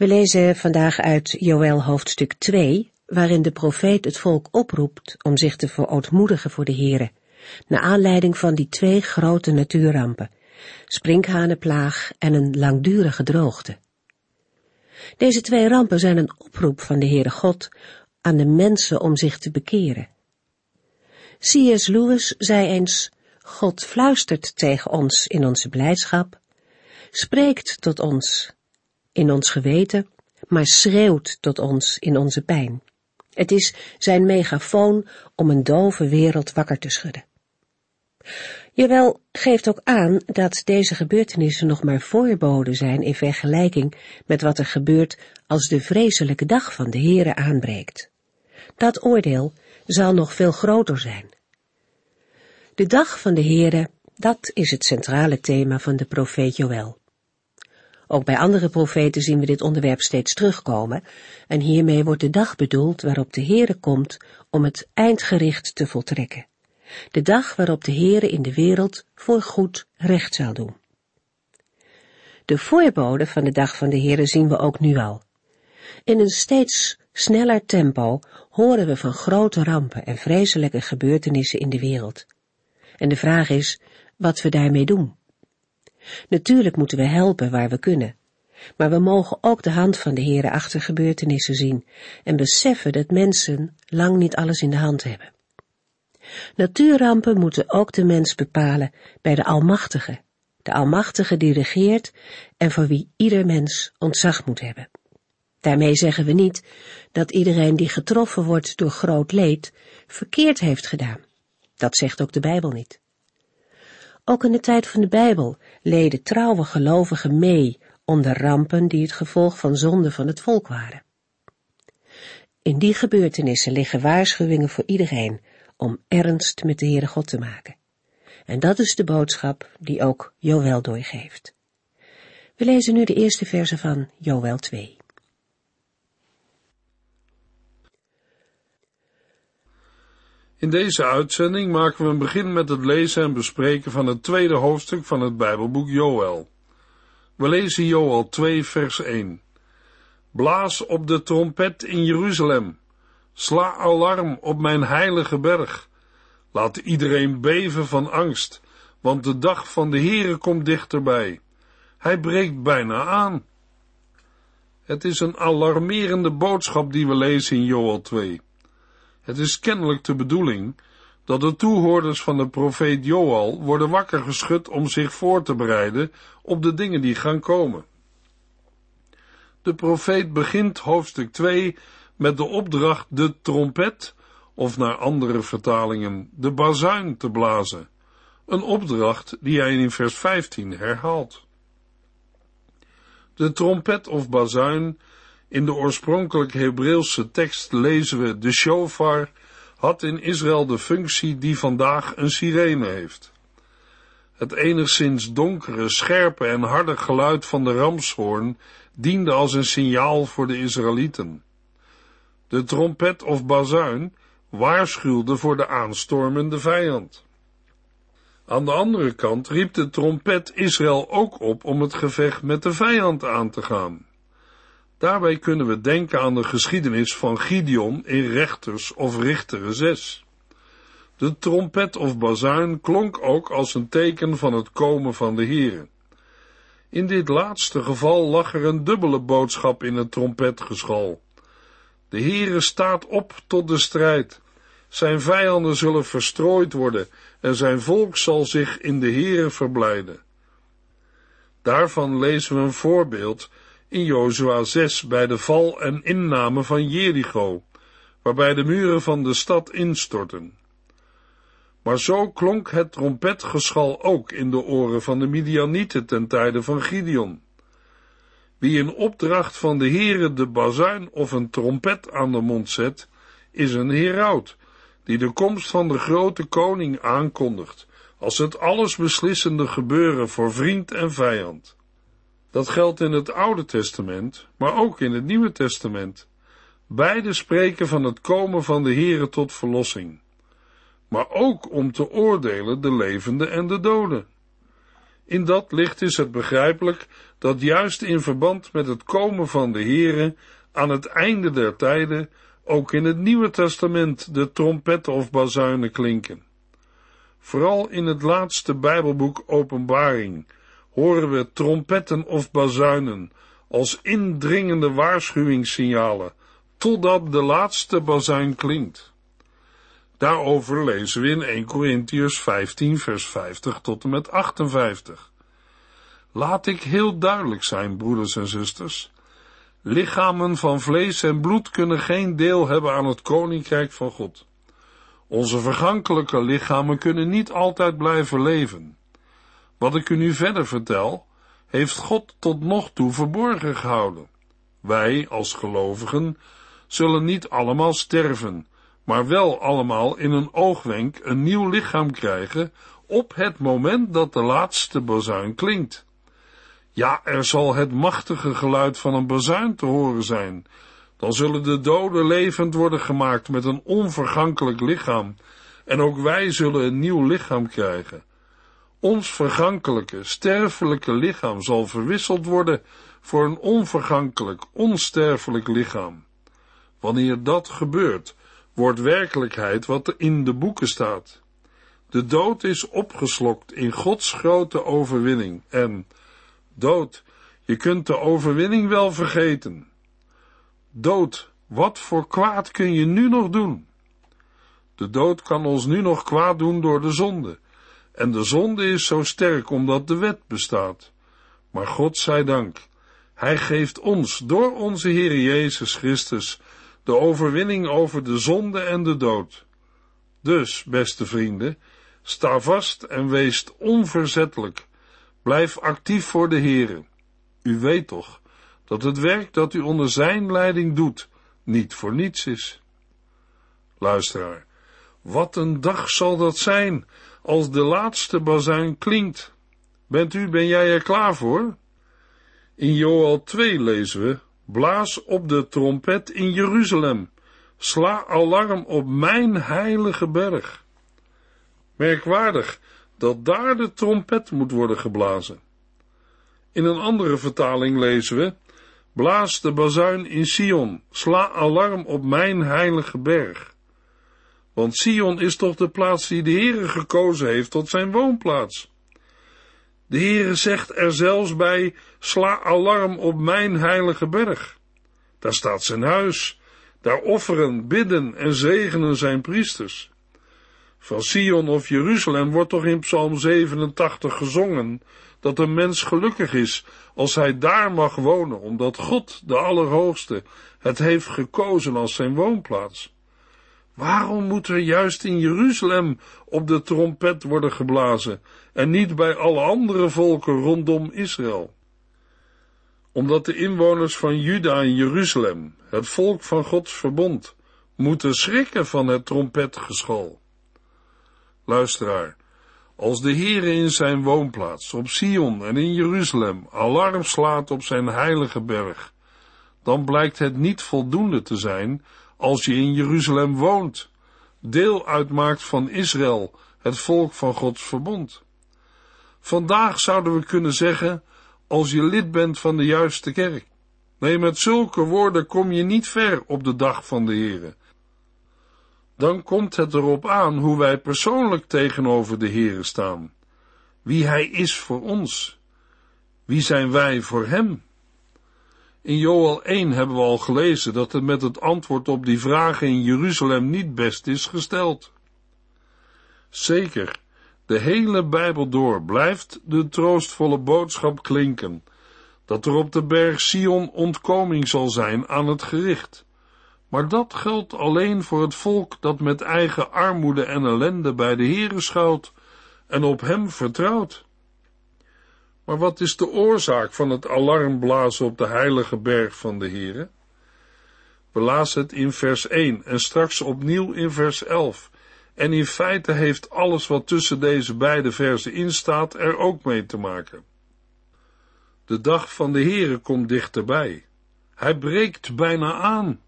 We lezen vandaag uit Joël hoofdstuk 2, waarin de profeet het volk oproept om zich te verootmoedigen voor de Here, naar aanleiding van die twee grote natuurrampen, sprinkhanenplaag en een langdurige droogte. Deze twee rampen zijn een oproep van de Heere God aan de mensen om zich te bekeren. C.S. Lewis zei eens, God fluistert tegen ons in onze blijdschap, spreekt tot ons in ons geweten, maar schreeuwt tot ons in onze pijn. Het is zijn megafoon om een dove wereld wakker te schudden. Jawel geeft ook aan dat deze gebeurtenissen nog maar voorboden zijn in vergelijking met wat er gebeurt als de vreselijke dag van de Heere aanbreekt. Dat oordeel zal nog veel groter zijn. De dag van de Heere, dat is het centrale thema van de profeet Joël. Ook bij andere profeten zien we dit onderwerp steeds terugkomen, en hiermee wordt de dag bedoeld waarop de Heere komt om het eindgericht te voltrekken. De dag waarop de Heere in de wereld voor goed recht zal doen. De voorboden van de dag van de Heere zien we ook nu al. In een steeds sneller tempo horen we van grote rampen en vreselijke gebeurtenissen in de wereld. En de vraag is wat we daarmee doen. Natuurlijk moeten we helpen waar we kunnen. Maar we mogen ook de hand van de Heere achter gebeurtenissen zien en beseffen dat mensen lang niet alles in de hand hebben. Natuurrampen moeten ook de mens bepalen bij de Almachtige, de Almachtige die regeert en voor wie ieder mens ontzag moet hebben. Daarmee zeggen we niet dat iedereen die getroffen wordt door groot leed verkeerd heeft gedaan. Dat zegt ook de Bijbel niet. Ook in de tijd van de Bijbel leden trouwe gelovigen mee onder rampen die het gevolg van zonde van het volk waren. In die gebeurtenissen liggen waarschuwingen voor iedereen om ernst met de Heere God te maken. En dat is de boodschap die ook Joël doorgeeft. We lezen nu de eerste verse van Joël 2. In deze uitzending maken we een begin met het lezen en bespreken van het tweede hoofdstuk van het Bijbelboek Joël. We lezen Joël 2 vers 1. Blaas op de trompet in Jeruzalem. Sla alarm op mijn heilige berg. Laat iedereen beven van angst, want de dag van de Heere komt dichterbij. Hij breekt bijna aan. Het is een alarmerende boodschap die we lezen in Joël 2. Het is kennelijk de bedoeling dat de toehoorders van de profeet Joal worden wakker geschud om zich voor te bereiden op de dingen die gaan komen. De profeet begint hoofdstuk 2 met de opdracht de trompet, of naar andere vertalingen de bazuin te blazen, een opdracht die hij in vers 15 herhaalt. De trompet of bazuin in de oorspronkelijk Hebreeuwse tekst lezen we de shofar had in Israël de functie die vandaag een sirene heeft. Het enigszins donkere, scherpe en harde geluid van de ramshoorn diende als een signaal voor de Israëlieten. De trompet of bazuin waarschuwde voor de aanstormende vijand. Aan de andere kant riep de trompet Israël ook op om het gevecht met de vijand aan te gaan. Daarbij kunnen we denken aan de geschiedenis van Gideon in Rechters of Richteren 6. De trompet of bazuin klonk ook als een teken van het komen van de Here. In dit laatste geval lag er een dubbele boodschap in het trompetgeschal. De Heere staat op tot de strijd. Zijn vijanden zullen verstrooid worden en zijn volk zal zich in de Heere verblijden. Daarvan lezen we een voorbeeld in Jozua 6 bij de val en inname van Jericho, waarbij de muren van de stad instortten. Maar zo klonk het trompetgeschal ook in de oren van de Midianieten ten tijde van Gideon. Wie in opdracht van de Heere de bazuin of een trompet aan de mond zet, is een heraut, die de komst van de grote koning aankondigt, als het allesbeslissende gebeuren voor vriend en vijand. Dat geldt in het Oude Testament, maar ook in het Nieuwe Testament. Beide spreken van het komen van de Heere tot verlossing, maar ook om te oordelen de levenden en de doden. In dat licht is het begrijpelijk dat juist in verband met het komen van de Heere aan het einde der tijden ook in het Nieuwe Testament de trompetten of bazuinen klinken. Vooral in het laatste Bijbelboek Openbaring horen we trompetten of bazuinen als indringende waarschuwingssignalen, totdat de laatste bazuin klinkt. Daarover lezen we in 1 Corinthians 15 vers 50 tot en met 58. Laat ik heel duidelijk zijn, broeders en zusters. Lichamen van vlees en bloed kunnen geen deel hebben aan het koninkrijk van God. Onze vergankelijke lichamen kunnen niet altijd blijven leven. Wat ik u nu verder vertel, heeft God tot nog toe verborgen gehouden. Wij, als gelovigen, zullen niet allemaal sterven, maar wel allemaal in een oogwenk een nieuw lichaam krijgen op het moment dat de laatste bazuin klinkt. Ja, er zal het machtige geluid van een bazuin te horen zijn. Dan zullen de doden levend worden gemaakt met een onvergankelijk lichaam, en ook wij zullen een nieuw lichaam krijgen. Ons vergankelijke, sterfelijke lichaam zal verwisseld worden voor een onvergankelijk, onsterfelijk lichaam. Wanneer dat gebeurt, wordt werkelijkheid wat er in de boeken staat. De dood is opgeslokt in Gods grote overwinning en, dood, je kunt de overwinning wel vergeten. Dood, wat voor kwaad kun je nu nog doen? De dood kan ons nu nog kwaad doen door de zonde. En de zonde is zo sterk omdat de wet bestaat. Maar God zij dank, Hij geeft ons door onze Heer Jezus Christus de overwinning over de zonde en de dood. Dus, beste vrienden, sta vast en wees onverzettelijk. Blijf actief voor de Heere. U weet toch dat het werk dat u onder zijn leiding doet niet voor niets is. Luisteraar, wat een dag zal dat zijn als de laatste bazuin klinkt. Bent u, ben jij er klaar voor? In Joel 2 lezen we, blaas op de trompet in Jeruzalem, sla alarm op mijn heilige berg. Merkwaardig dat daar de trompet moet worden geblazen. In een andere vertaling lezen we, blaas de bazuin in Sion, sla alarm op mijn heilige berg. Want Sion is toch de plaats die de Heere gekozen heeft tot zijn woonplaats. De Heere zegt er zelfs bij, sla alarm op mijn heilige berg. Daar staat zijn huis, daar offeren, bidden en zegenen zijn priesters. Van Sion of Jeruzalem wordt toch in Psalm 87 gezongen dat een mens gelukkig is als hij daar mag wonen, omdat God, de Allerhoogste, het heeft gekozen als zijn woonplaats. Waarom moet er juist in Jeruzalem op de trompet worden geblazen en niet bij alle andere volken rondom Israël? Omdat de inwoners van Juda en Jeruzalem, het volk van Gods verbond, moeten schrikken van het trompetgeschal. Luisteraar, als de Heere in zijn woonplaats, op Sion en in Jeruzalem, alarm slaat op zijn heilige berg, dan blijkt het niet voldoende te zijn als je in Jeruzalem woont, deel uitmaakt van Israël, het volk van Gods verbond. Vandaag zouden we kunnen zeggen, als je lid bent van de juiste kerk. Nee, met zulke woorden kom je niet ver op de dag van de Heere. Dan komt het erop aan hoe wij persoonlijk tegenover de Heere staan. Wie Hij is voor ons. Wie zijn wij voor Hem? In Joel 1 hebben we al gelezen dat het met het antwoord op die vragen in Jeruzalem niet best is gesteld. Zeker, de hele Bijbel door blijft de troostvolle boodschap klinken, dat er op de berg Sion ontkoming zal zijn aan het gericht. Maar dat geldt alleen voor het volk dat met eigen armoede en ellende bij de Heere schuilt en op hem vertrouwt. Maar wat is de oorzaak van het alarmblazen op de heilige berg van de Heere? We lazen het in vers 1 en straks opnieuw in vers 11. En in feite heeft alles wat tussen deze beide versen in staat er ook mee te maken. De dag van de Heere komt dichterbij. Hij breekt bijna aan.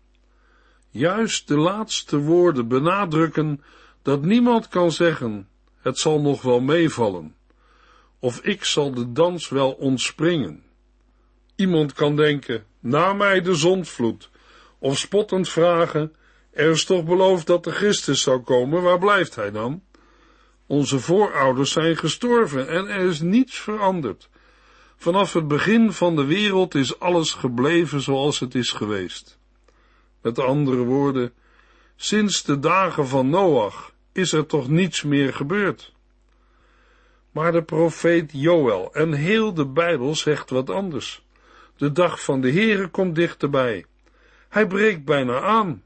Juist de laatste woorden benadrukken dat niemand kan zeggen, het zal nog wel meevallen, of ik zal de dans wel ontspringen. Iemand kan denken, na mij de zondvloed, of spottend vragen, er is toch beloofd dat de Christus zou komen, waar blijft hij dan? Onze voorouders zijn gestorven en er is niets veranderd. Vanaf het begin van de wereld is alles gebleven zoals het is geweest. Met andere woorden, sinds de dagen van Noach is er toch niets meer gebeurd. Maar de profeet Joël en heel de Bijbel zegt wat anders. De dag van de Heere komt dichterbij. Hij breekt bijna aan.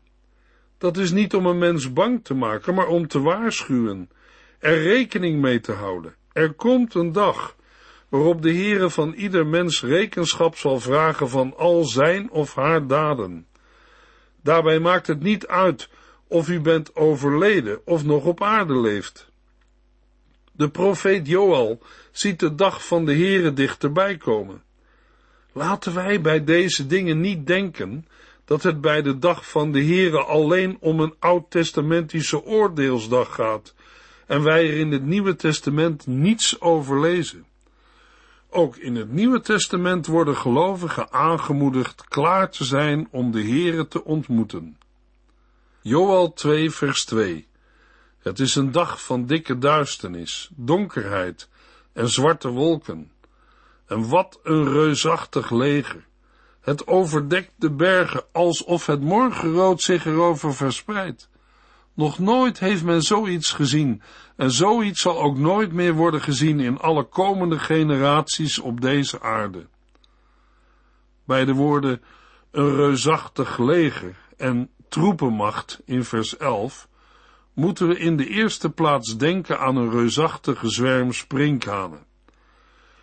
Dat is niet om een mens bang te maken, maar om te waarschuwen, er rekening mee te houden. Er komt een dag waarop de Heere van ieder mens rekenschap zal vragen van al zijn of haar daden. Daarbij maakt het niet uit of u bent overleden of nog op aarde leeft. De profeet Joel ziet de dag van de Heere dichterbij komen. Laten wij bij deze dingen niet denken dat het bij de dag van de Heere alleen om een oud-testamentische oordeelsdag gaat en wij er in het Nieuwe Testament niets over lezen. Ook in het Nieuwe Testament worden gelovigen aangemoedigd klaar te zijn om de Heere te ontmoeten. Joel 2 vers 2 Het is een dag van dikke duisternis, donkerheid en zwarte wolken. En wat een reusachtig leger. Het overdekt de bergen alsof het morgenrood zich erover verspreidt. Nog nooit heeft men zoiets gezien en zoiets zal ook nooit meer worden gezien in alle komende generaties op deze aarde. Bij de woorden een reusachtig leger en troepenmacht in vers 11 moeten we in de eerste plaats denken aan een reusachtige zwerm sprinkhanen.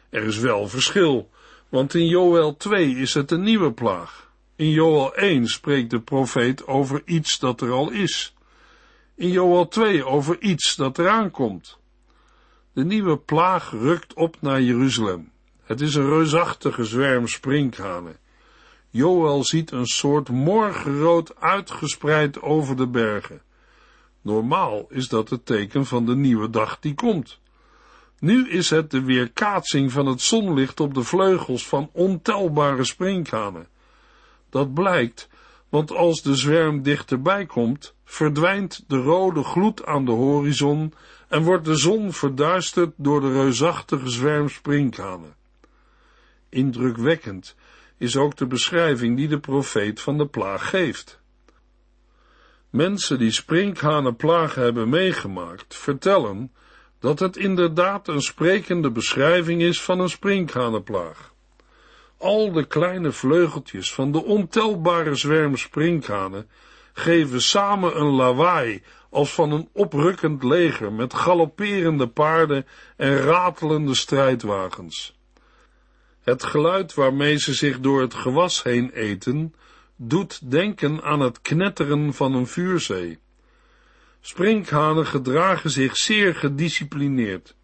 Er is wel verschil, want in Joel 2 is het een nieuwe plaag. In Joel 1 spreekt de profeet over iets dat er al is in Joel 2 over iets dat eraan komt. De nieuwe plaag rukt op naar Jeruzalem. Het is een reusachtige zwerm sprinkhanen. Joel ziet een soort morgenrood uitgespreid over de bergen. Normaal is dat het teken van de nieuwe dag die komt. Nu is het de weerkaatsing van het zonlicht op de vleugels van ontelbare sprinkhanen. Dat blijkt, want als de zwerm dichterbij komt, verdwijnt de rode gloed aan de horizon en wordt de zon verduisterd door de reusachtige zwerm sprinkhanen. Indrukwekkend is ook de beschrijving die de profeet van de plaag geeft. Mensen die sprinkhanenplagen hebben meegemaakt, vertellen dat het inderdaad een sprekende beschrijving is van een sprinkhanenplaag. Al de kleine vleugeltjes van de ontelbare zwerm sprinkhanen geven samen een lawaai als van een oprukkend leger met galopperende paarden en ratelende strijdwagens. Het geluid waarmee ze zich door het gewas heen eten, doet denken aan het knetteren van een vuurzee. Sprinkhanen gedragen zich zeer gedisciplineerd.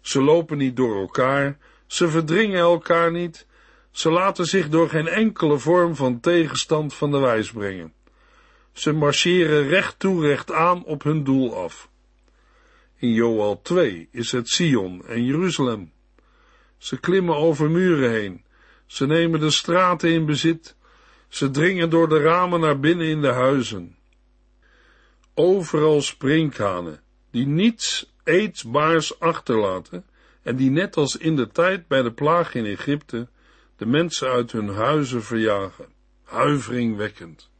Ze lopen niet door elkaar, ze verdringen elkaar niet, ze laten zich door geen enkele vorm van tegenstand van de wijs brengen. Ze marcheren recht toe recht aan op hun doel af. In Joel 2 is het Sion en Jeruzalem. Ze klimmen over muren heen. Ze nemen de straten in bezit. Ze dringen door de ramen naar binnen in de huizen. Overal sprinkhanen, die niets eetbaars achterlaten en die net als in de tijd bij de plaag in Egypte de mensen uit hun huizen verjagen. Huiveringwekkend.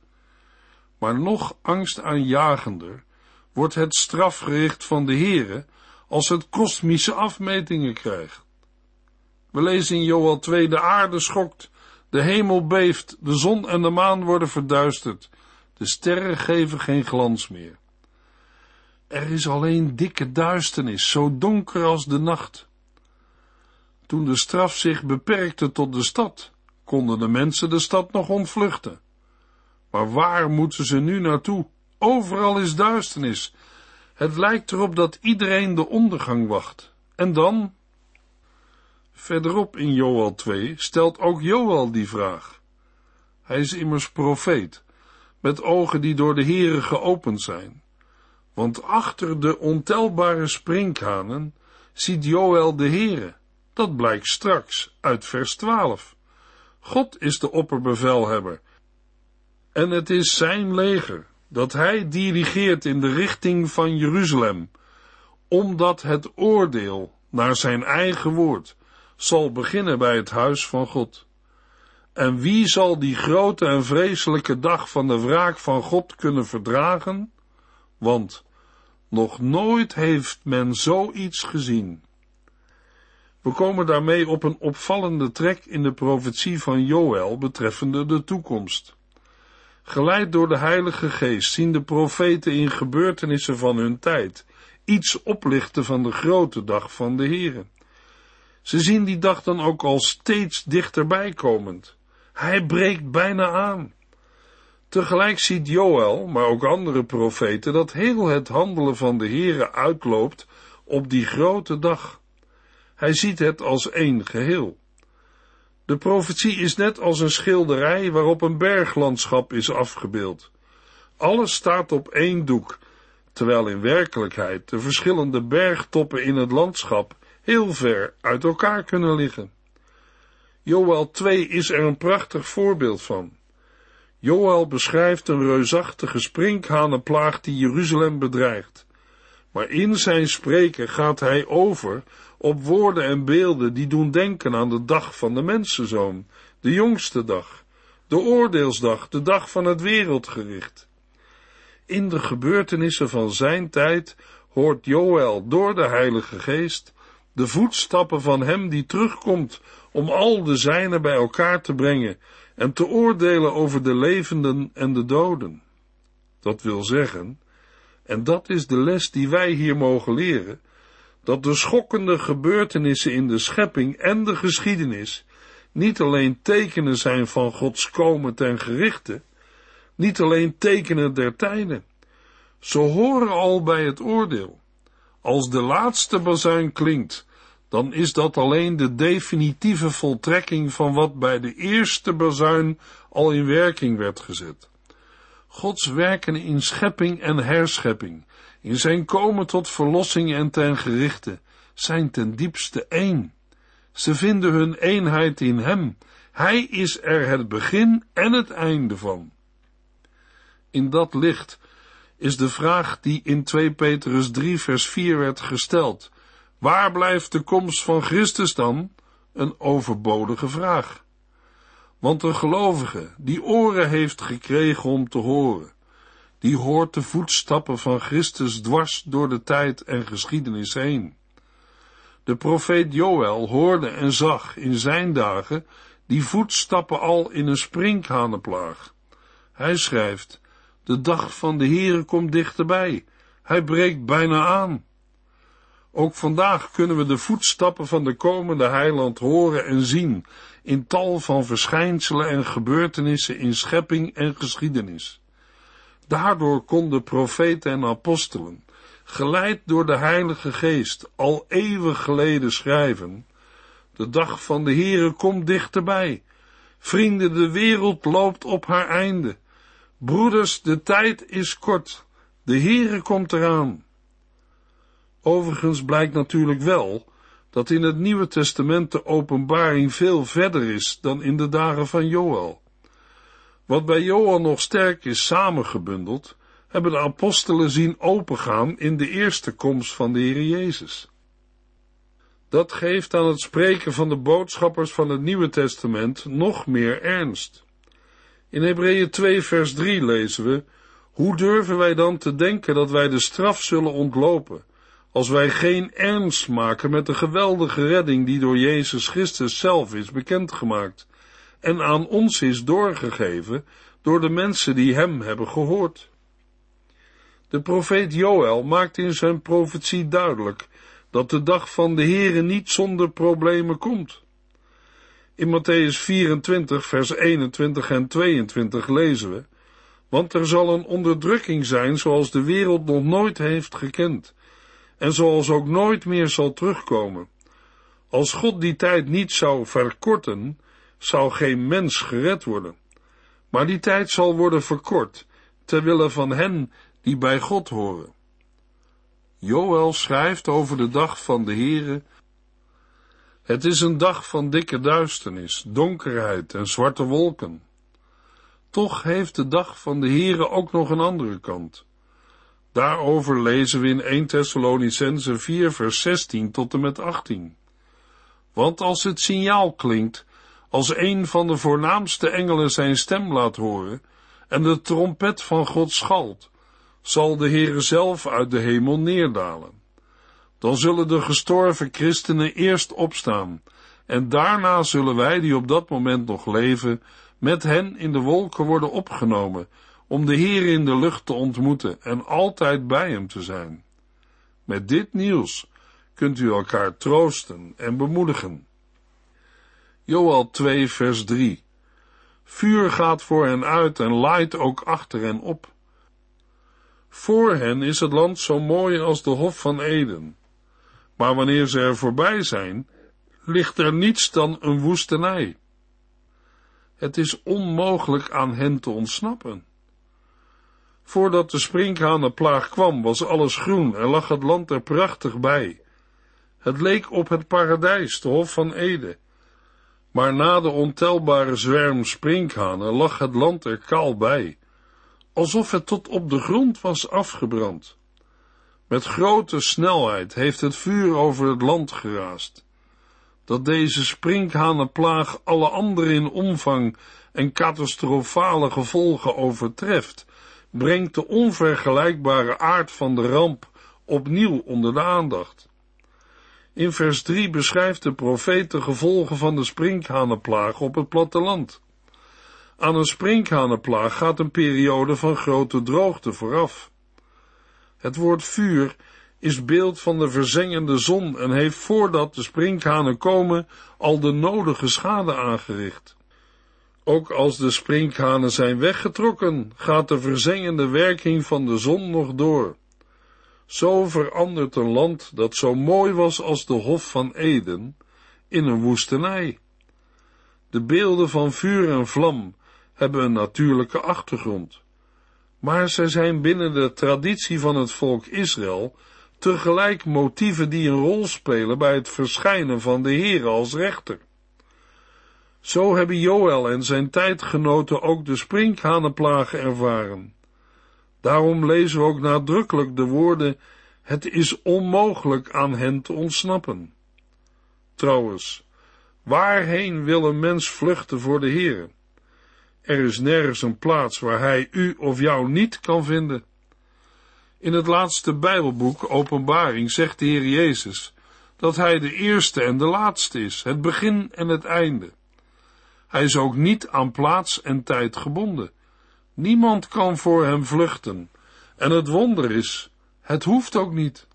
Maar nog angstaanjagender wordt het strafgericht van de Heere als het kosmische afmetingen krijgt. We lezen in Joel 2, de aarde schokt, de hemel beeft, de zon en de maan worden verduisterd, de sterren geven geen glans meer. Er is alleen dikke duisternis, zo donker als de nacht. Toen de straf zich beperkte tot de stad, konden de mensen de stad nog ontvluchten. Maar waar moeten ze nu naartoe? Overal is duisternis. Het lijkt erop dat iedereen de ondergang wacht. En dan? Verderop in Joel 2 stelt ook Joel die vraag. Hij is immers profeet, met ogen die door de Heere geopend zijn. Want achter de ontelbare sprinkhanen ziet Joel de Heere. Dat blijkt straks uit vers 12. God is de opperbevelhebber. En het is zijn leger dat hij dirigeert in de richting van Jeruzalem, omdat het oordeel naar zijn eigen woord zal beginnen bij het huis van God. En wie zal die grote en vreselijke dag van de wraak van God kunnen verdragen? Want nog nooit heeft men zoiets gezien. We komen daarmee op een opvallende trek in de profetie van Joël betreffende de toekomst. Geleid door de Heilige Geest zien de profeten in gebeurtenissen van hun tijd iets oplichten van de grote dag van de Here. Ze zien die dag dan ook al steeds dichterbij komend. Hij breekt bijna aan. Tegelijk ziet Joël, maar ook andere profeten, dat heel het handelen van de Here uitloopt op die grote dag. Hij ziet het als één geheel. De profetie is net als een schilderij waarop een berglandschap is afgebeeld. Alles staat op één doek, terwijl in werkelijkheid de verschillende bergtoppen in het landschap heel ver uit elkaar kunnen liggen. Joel 2 is er een prachtig voorbeeld van. Joel beschrijft een reusachtige sprinkhanenplaag die Jeruzalem bedreigt. Maar in zijn spreken gaat hij over op woorden en beelden die doen denken aan de dag van de mensenzoon, de jongste dag, de oordeelsdag, de dag van het wereldgericht. In de gebeurtenissen van zijn tijd hoort Joël door de Heilige Geest de voetstappen van hem die terugkomt om al de zijnen bij elkaar te brengen en te oordelen over de levenden en de doden. Dat wil zeggen, en dat is de les die wij hier mogen leren, dat de schokkende gebeurtenissen in de schepping en de geschiedenis niet alleen tekenen zijn van Gods komen ten gerichte, niet alleen tekenen der tijden. Ze horen al bij het oordeel. Als de laatste bazuin klinkt, dan is dat alleen de definitieve voltrekking van wat bij de eerste bazuin al in werking werd gezet. Gods werken in schepping en herschepping, in zijn komen tot verlossing en ten gerichte, zijn ten diepste één. Ze vinden hun eenheid in Hem. Hij is er het begin en het einde van. In dat licht is de vraag die in 2 Petrus 3 vers 4 werd gesteld, waar blijft de komst van Christus dan? Een overbodige vraag. Want een gelovige die oren heeft gekregen om te horen, die hoort de voetstappen van Christus dwars door de tijd en geschiedenis heen. De profeet Joël hoorde en zag in zijn dagen die voetstappen al in een sprinkhanenplaag. Hij schrijft, de dag van de Heere komt dichterbij, hij breekt bijna aan. Ook vandaag kunnen we de voetstappen van de komende heiland horen en zien in tal van verschijnselen en gebeurtenissen in schepping en geschiedenis. Daardoor konden profeten en apostelen, geleid door de Heilige Geest, al eeuwen geleden schrijven, de dag van de Heere komt dichterbij. Vrienden, de wereld loopt op haar einde. Broeders, de tijd is kort. De Heere komt eraan. Overigens blijkt natuurlijk wel dat in het Nieuwe Testament de openbaring veel verder is dan in de dagen van Joël. Wat bij Johan nog sterk is samengebundeld, hebben de apostelen zien opengaan in de eerste komst van de Heer Jezus. Dat geeft aan het spreken van de boodschappers van het Nieuwe Testament nog meer ernst. In Hebreeën 2 vers 3 lezen we, hoe durven wij dan te denken dat wij de straf zullen ontlopen, als wij geen ernst maken met de geweldige redding die door Jezus Christus zelf is bekendgemaakt, en aan ons is doorgegeven door de mensen die hem hebben gehoord. De profeet Joël maakt in zijn profetie duidelijk dat de dag van de Heere niet zonder problemen komt. In Matthäus 24, vers 21 en 22 lezen we, want er zal een onderdrukking zijn zoals de wereld nog nooit heeft gekend, en zoals ook nooit meer zal terugkomen. Als God die tijd niet zou verkorten, zou geen mens gered worden. Maar die tijd zal worden verkort, ter wille van hen die bij God horen. Joël schrijft over de dag van de Heere. Het is een dag van dikke duisternis, donkerheid en zwarte wolken. Toch heeft de dag van de Heere ook nog een andere kant. Daarover lezen we in 1 Thessalonicense 4 vers 16 tot en met 18. Want als het signaal klinkt, als een van de voornaamste engelen zijn stem laat horen, en de trompet van God schalt, zal de Heere zelf uit de hemel neerdalen. Dan zullen de gestorven christenen eerst opstaan, en daarna zullen wij die op dat moment nog leven, met hen in de wolken worden opgenomen, om de Heer in de lucht te ontmoeten en altijd bij hem te zijn. Met dit nieuws kunt u elkaar troosten en bemoedigen. Joel 2 vers 3 Vuur gaat voor hen uit en laait ook achter hen op. Voor hen is het land zo mooi als de Hof van Eden. Maar wanneer ze er voorbij zijn, ligt er niets dan een woestenij. Het is onmogelijk aan hen te ontsnappen. Voordat de sprinkhanenplaag kwam, was alles groen en lag het land er prachtig bij. Het leek op het paradijs, de Hof van Eden. Maar na de ontelbare zwerm sprinkhanen lag het land er kaal bij, alsof het tot op de grond was afgebrand. Met grote snelheid heeft het vuur over het land geraast. Dat deze sprinkhanenplaag alle andere in omvang en catastrofale gevolgen overtreft, brengt de onvergelijkbare aard van de ramp opnieuw onder de aandacht. In vers 3 beschrijft de profeet de gevolgen van de sprinkhanenplaag op het platteland. Aan een sprinkhanenplaag gaat een periode van grote droogte vooraf. Het woord vuur is beeld van de verzengende zon en heeft voordat de sprinkhanen komen al de nodige schade aangericht. Ook als de sprinkhanen zijn weggetrokken, gaat de verzengende werking van de zon nog door. Zo verandert een land dat zo mooi was als de Hof van Eden in een woestenij. De beelden van vuur en vlam hebben een natuurlijke achtergrond, maar zij zijn binnen de traditie van het volk Israël tegelijk motieven die een rol spelen bij het verschijnen van de Heer als rechter. Zo hebben Joël en zijn tijdgenoten ook de sprinkhanenplagen ervaren. Daarom lezen we ook nadrukkelijk de woorden: Het is onmogelijk aan hen te ontsnappen. Trouwens, waarheen wil een mens vluchten voor de Heer? Er is nergens een plaats waar hij u of jou niet kan vinden. In het laatste Bijbelboek, Openbaring, zegt de Heer Jezus dat Hij de eerste en de laatste is, het begin en het einde. Hij is ook niet aan plaats en tijd gebonden. Niemand kan voor hem vluchten. En het wonder is, het hoeft ook niet.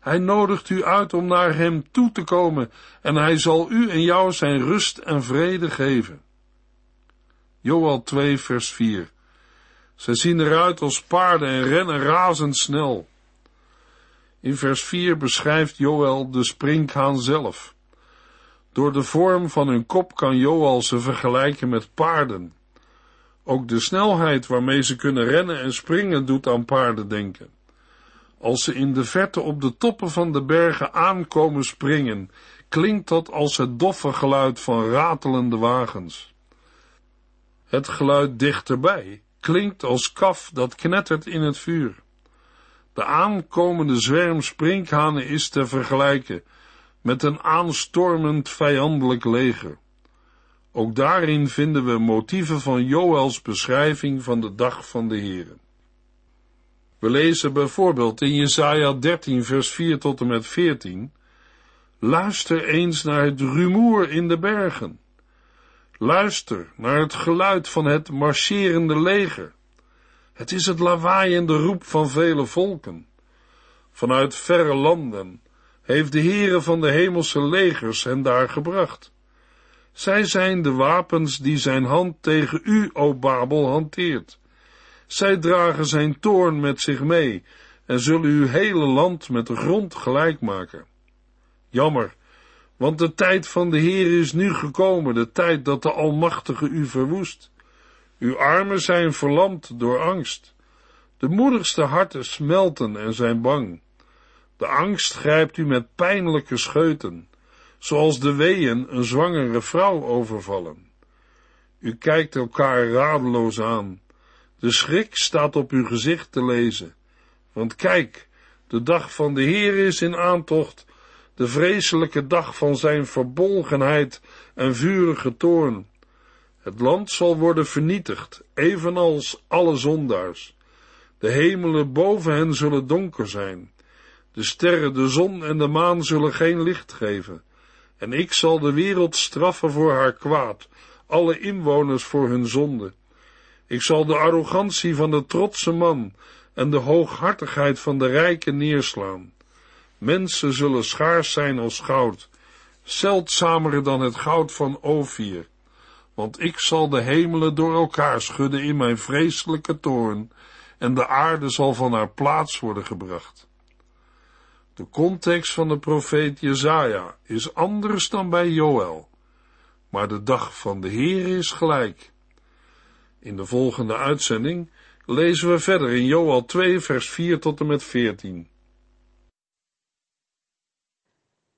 Hij nodigt u uit om naar hem toe te komen en hij zal u en jou zijn rust en vrede geven. Joel 2 vers 4 Zij zien eruit als paarden en rennen razendsnel. In vers 4 beschrijft Joel de sprinkhaan zelf. Door de vorm van hun kop kan Joel ze vergelijken met paarden. Ook de snelheid waarmee ze kunnen rennen en springen doet aan paarden denken. Als ze in de verte op de toppen van de bergen aankomen springen, klinkt dat als het doffe geluid van ratelende wagens. Het geluid dichterbij klinkt als kaf dat knettert in het vuur. De aankomende zwerm sprinkhanen is te vergelijken met een aanstormend vijandelijk leger. Ook daarin vinden we motieven van Joëls beschrijving van de dag van de Heeren. We lezen bijvoorbeeld in Jesaja 13 vers 4 tot en met 14 Luister eens naar het rumoer in de bergen. Luister naar het geluid van het marcherende leger. Het is het lawaai en de roep van vele volken. Vanuit verre landen heeft de Heere van de hemelse legers hen daar gebracht. Zij zijn de wapens die zijn hand tegen u, o Babel, hanteert. Zij dragen zijn toorn met zich mee en zullen uw hele land met de grond gelijk maken. Jammer, want de tijd van de Heer is nu gekomen, de tijd dat de Almachtige u verwoest. Uw armen zijn verlamd door angst. De moedigste harten smelten en zijn bang. De angst grijpt u met pijnlijke scheuten, zoals de weeën een zwangere vrouw overvallen. U kijkt elkaar radeloos aan. De schrik staat op uw gezicht te lezen. Want kijk, de dag van de Heer is in aantocht, de vreselijke dag van zijn verbolgenheid en vurige toorn. Het land zal worden vernietigd, evenals alle zondaars. De hemelen boven hen zullen donker zijn. De sterren, de zon en de maan zullen geen licht geven. En ik zal de wereld straffen voor haar kwaad, alle inwoners voor hun zonde. Ik zal de arrogantie van de trotse man en de hooghartigheid van de rijken neerslaan. Mensen zullen schaars zijn als goud, zeldzamer dan het goud van Ophir. Want ik zal de hemelen door elkaar schudden in mijn vreselijke toorn, en de aarde zal van haar plaats worden gebracht. De context van de profeet Jezaja is anders dan bij Joël, maar de dag van de Heer is gelijk. In de volgende uitzending lezen we verder in Joël 2 vers 4 tot en met 14.